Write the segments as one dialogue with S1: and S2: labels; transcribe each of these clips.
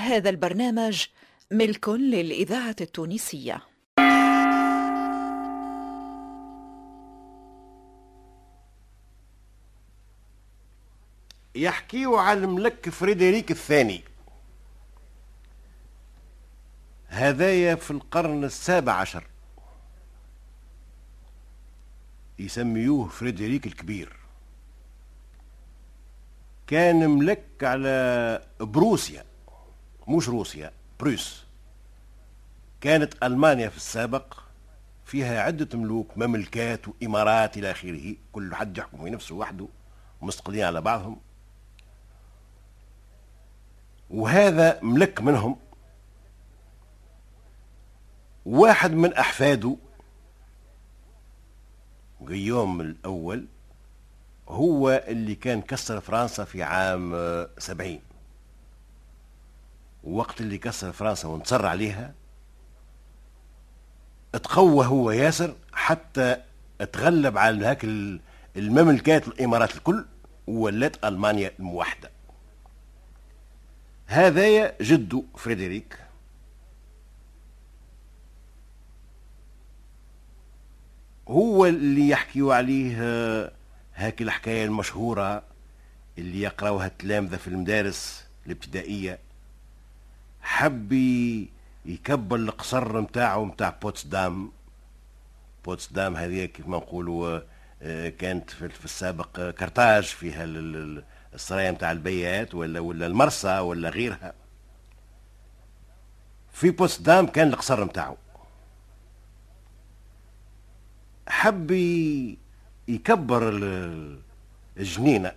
S1: هذا البرنامج ملك للإذاعة التونسية.
S2: يحكيوا على الملك فريدريك الثاني. هذايا في القرن السابع عشر. يسميوه فريدريك الكبير. كان ملك على بروسيا. مش روسيا بروس. كانت ألمانيا في السابق فيها عدة ملوك مملكات وإمارات إلى آخره. كل حد يحكم في نفسه وحده مستقلين على بعضهم. وهذا ملك منهم واحد من أحفاده. غيوم الأول هو اللي كان كسر فرنسا في عام سبعين. وقت اللي كسر فرنسا وانتصر عليها تقوى هو ياسر حتى تغلب على هاك المملكات الإمارات الكل وولات ألمانيا الموحدة. هذايا جدو فريدريك. هو اللي يحكيوا عليه هاك الحكاية المشهورة اللي يقراوها التلامذة في المدارس الابتدائية. حب يكبر القصر نتاعو نتاع بوتسدام. بوتسدام هذه كيف ما نقولوا آه، كانت في السابق كرتاج فيها السرايا نتاع البيات ولا ولا المرسى ولا غيرها. في بوتسدام كان القصر نتاعو حب يكبر الجنينة.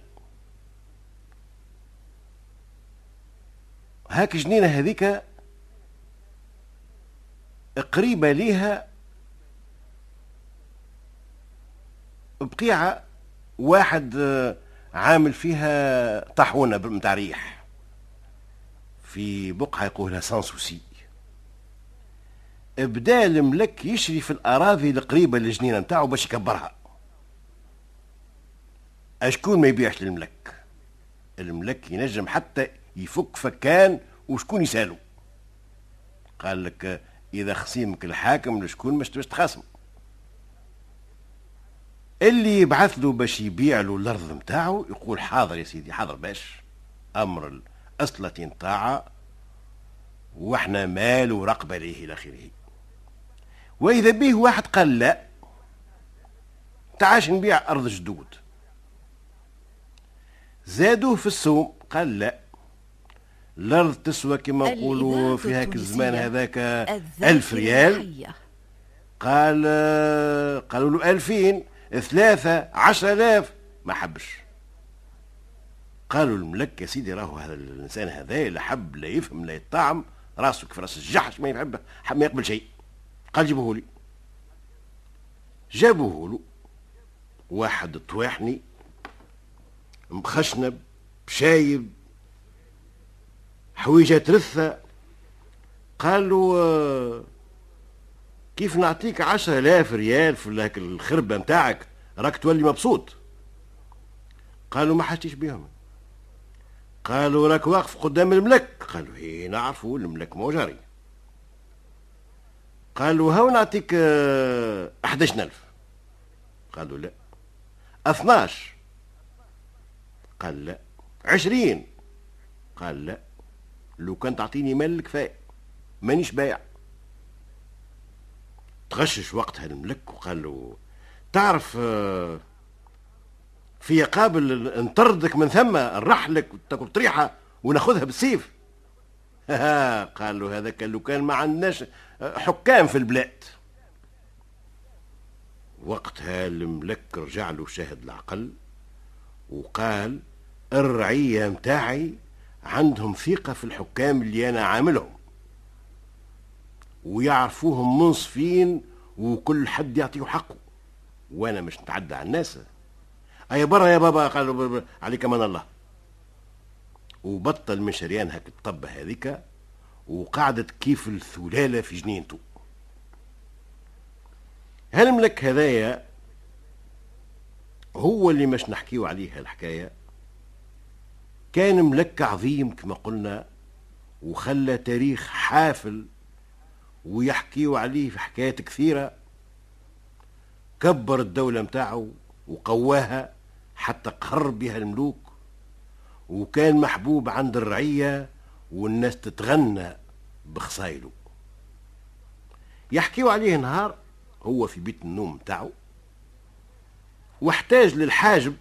S2: هاك جنينة هذيك قريبة ليها بقيعة واحد عامل فيها طاحونة متاع ريح. في بقعة يقولها سانسوسي. بدا الملك يشري في الأراضي القريبة للجنينة نتاعو باش يكبرها. أشكون ما يبيعش للملك؟ الملك ينجم حتى يفك فكان وشكون يسألو؟ قال لك إذا خصيمك الحاكم لشكون مش باش تخاصم؟ اللي يبعث له باش يبيع له الأرض نتاعو يقول حاضر يا سيدي حاضر باش أمر الأصلة طاعة وإحنا مال ورقبة ليه إلى آخره. وإذا به واحد قال لا تعاش نبيع أرض جدود. زادوه في السوم قال لا. الأرض تسوى كما نقولوا في هاك الزمان هذاك ألف ريال. قال قالوا له ألفين ثلاثة عشر آلاف. ما حبش. قالوا الملك يا سيدي راهو هذا الإنسان هذا لا حب لا يفهم لا يطعم راسه كيف راس الجحش ما يحب ما يقبل شيء. قال جيبوه لي. جابوه له. واحد طواحني مخشنب شايب. حويجة رثة قال له آه، كيف نعطيك عشرة آلاف ريال في الخربة نتاعك راك تولي مبسوط. قالوا ما حاجتيش بيهم. قالوا راك واقف قدام الملك. قالوا هي نعرفوا الملك مو جاري قالوا هاو نعطيك آه، أحداش ألف قالوا لا. أثناش؟ قال لا. عشرين؟ قال لا. لو كان تعطيني مال كفاية. مانيش بايع. تغشش وقتها الملك وقال له تعرف آه، في قابل نطردك من ثم نرحلك وتاكل طريحة وناخذها بالسيف. قال له هذاك لو كان ما عندناش آه، حكام في البلاد. وقتها الملك رجع له شاهد العقل وقال الرعية متاعي عندهم ثقة في الحكام اللي أنا عاملهم. ويعرفوهم منصفين وكل حد يعطيه حقه. وأنا مش نتعدى على الناس. أي برا يا بابا قالوا عليك من الله. وبطل من شريان هاك الطبة هذيك وقعدت كيف الثلالة في جنينته. هالملك هذايا هو اللي مش نحكيو عليه الحكاية. كان ملك عظيم كما قلنا وخلى تاريخ حافل ويحكيوا عليه في حكايات كثيرة. كبر الدولة متاعه وقواها حتى قهر بها الملوك وكان محبوب عند الرعية والناس تتغنى بخصايله يحكيوا عليه نهار هو في بيت النوم متاعه واحتاج للحاجب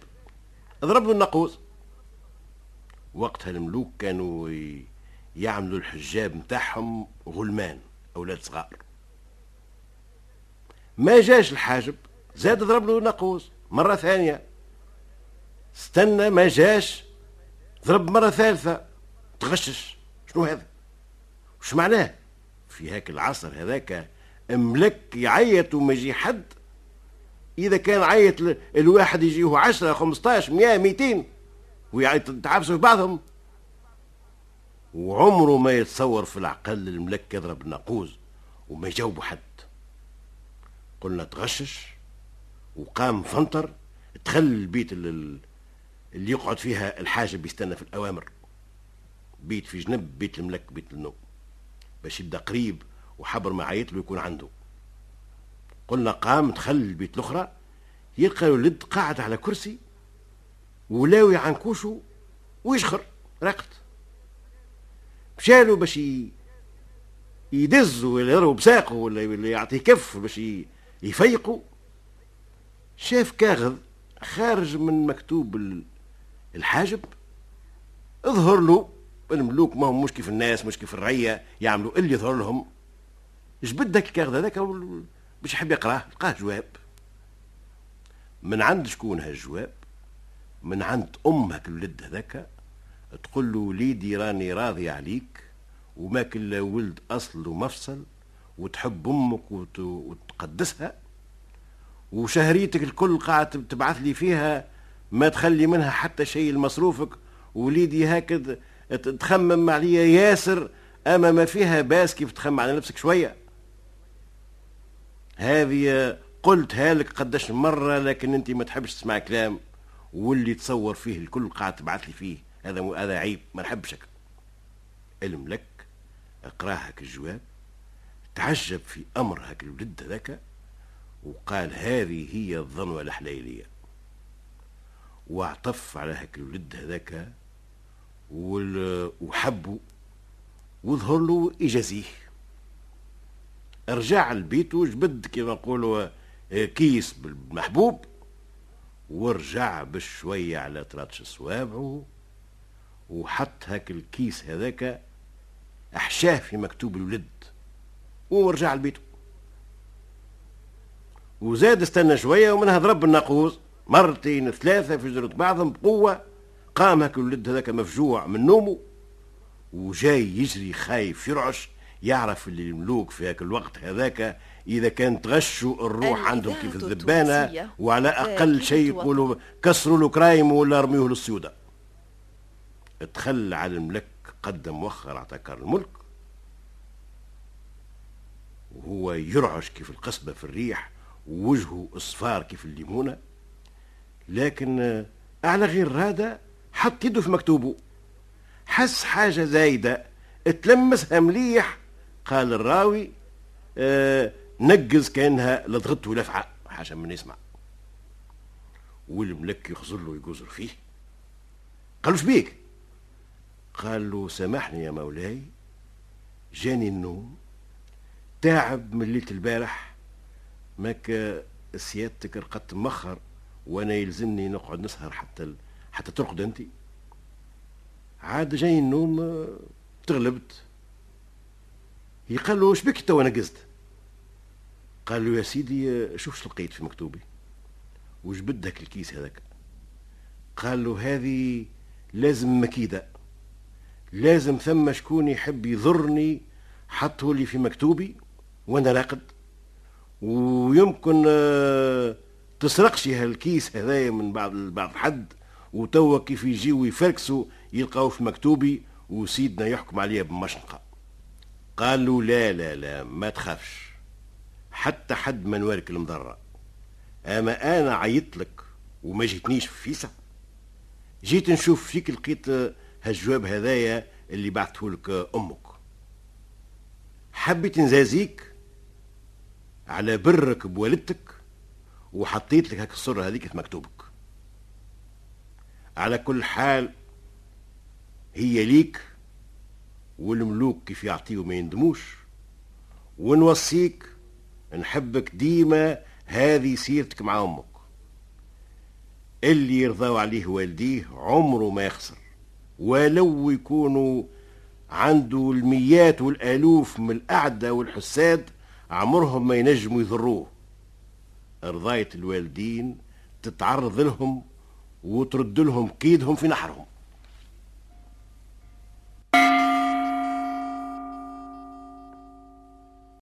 S2: ضرب له النقوز وقتها الملوك كانوا يعملوا الحجاب متاعهم غلمان أولاد صغار. ما جاش الحاجب زاد ضرب له نقوز مرة ثانية. استنى ما جاش ضرب مرة ثالثة. تغشش شنو هذا؟ وش معناه؟ في هاك العصر هذاك ملك يعيط وما يجي حد. إذا كان عيط الواحد يجيه عشرة خمسطاش مئة مئتين ويتعبسوا في بعضهم. وعمره ما يتصور في العقل الملك يضرب الناقوز وما يجاوبوا حد. قلنا تغشش وقام فنطر دخل البيت اللي يقعد فيها الحاجب يستنى في الأوامر. بيت في جنب بيت الملك بيت النوم باش يبدأ قريب وحبر ما عيط له يكون عنده. قلنا قام دخل البيت الأخرى يلقى الولد قاعد على كرسي ولاوي عن كوشه ويشخر رقد مشالو باش يدز ولا يضرب بساقه ولا يعطيه كف باش يفيقوا شاف كاغذ خارج من مكتوب الحاجب اظهر له الملوك ما هم مش كيف الناس مش كيف الرعيه يعملوا اللي يظهر لهم. جبد ذاك الكاغذ هذاك؟ باش يحب يقراه لقاه جواب. من عند شكون هالجواب من عند أمك الولد هذاك تقول له وليدي راني راضي عليك وما كل ولد أصل ومفصل وتحب أمك وتقدسها. وشهريتك الكل قاعد تبعث لي فيها ما تخلي منها حتى شيء لمصروفك. وليدي هكذا تخمم عليا ياسر أما ما فيها باس كيف تخمم على نفسك شوية. هذه قلتها لك قداش مرة لكن أنت ما تحبش تسمع كلام. واللي تصور فيه الكل قاعد تبعث لي فيه. هذا هذا عيب ما نحبشك الملك اقراه هك الجواب تعجب في أمر هك الولد هذاك وقال هذه هي الظنوة الحليلية. واعطف على هك الولد هذاك وحبه وظهر له إجازيه. رجع لبيته وجبد كما نقولوا كيس بالمحبوب. ورجع بشوية على طراتش صوابعه وحط هاك الكيس هذاك أحشاه في مكتوب الولد ورجع لبيته. وزاد استنى شوية ومنها ضرب الناقوس مرتين ثلاثة في جرة بعضهم بقوة قام هاك الولد هذاك مفجوع من نومه وجاي يجري خايف يرعش يعرف اللي الملوك في هاك الوقت هذاك إذا كان تغشوا الروح عندهم كيف الذبانة وعلى أقل شيء يقولوا كسروا له كرايم ولا رميوه للسيودة. تخلى على الملك قدم مؤخر اعتكر الملك. وهو يرعش كيف القصبة في الريح ووجهه إصفار كيف الليمونة. لكن على غير هذا حط يده في مكتوبه. حس حاجة زايدة اتلمسها مليح قال الراوي آه نقز كأنها لضغته لفعه حاشا من يسمع. والملك يخزر له يقزر فيه قال له بيك؟ قال له سامحني يا مولاي جاني النوم تعب من ليلة البارح ماك سيادتك رقدت مخر وأنا يلزمني نقعد نسهر حتى ال... حتى ترقد أنت. عاد جاي النوم تغلبت. قال له اش بك توا نقزت قال له يا سيدي شوف شو لقيت في مكتوبي. وش بدك الكيس هذاك? قال له هذه لازم مكيدة. لازم ثم شكون يحب يضرني حطه لي في مكتوبي وأنا راقد. ويمكن آه، تسرقش هالكيس هذايا من بعض بعض حد. وتوا كيف يجيو يفركسوا يلقاو في مكتوبي وسيدنا يحكم عليها بمشنقة. قال له لا لا لا ما تخافش. حتى حد ما نوارك المضرة. أما أنا عيطت لك وما جيتنيش في فيسا جيت نشوف فيك لقيت هالجواب هذايا اللي بعته لك أمك. حبيت نزازيك على برك بوالدتك وحطيت لك هاك الصورة هذيك في مكتوبك. على كل حال هي ليك والملوك كيف يعطيو ما يندموش. ونوصيك نحبك ديما هذه سيرتك مع أمك. اللي يرضاو عليه والديه عمره ما يخسر ولو يكونوا عنده الميات والألوف من الأعداء والحساد عمرهم ما ينجموا يضروه. رضاية الوالدين تتعرض لهم وترد لهم كيدهم في نحرهم.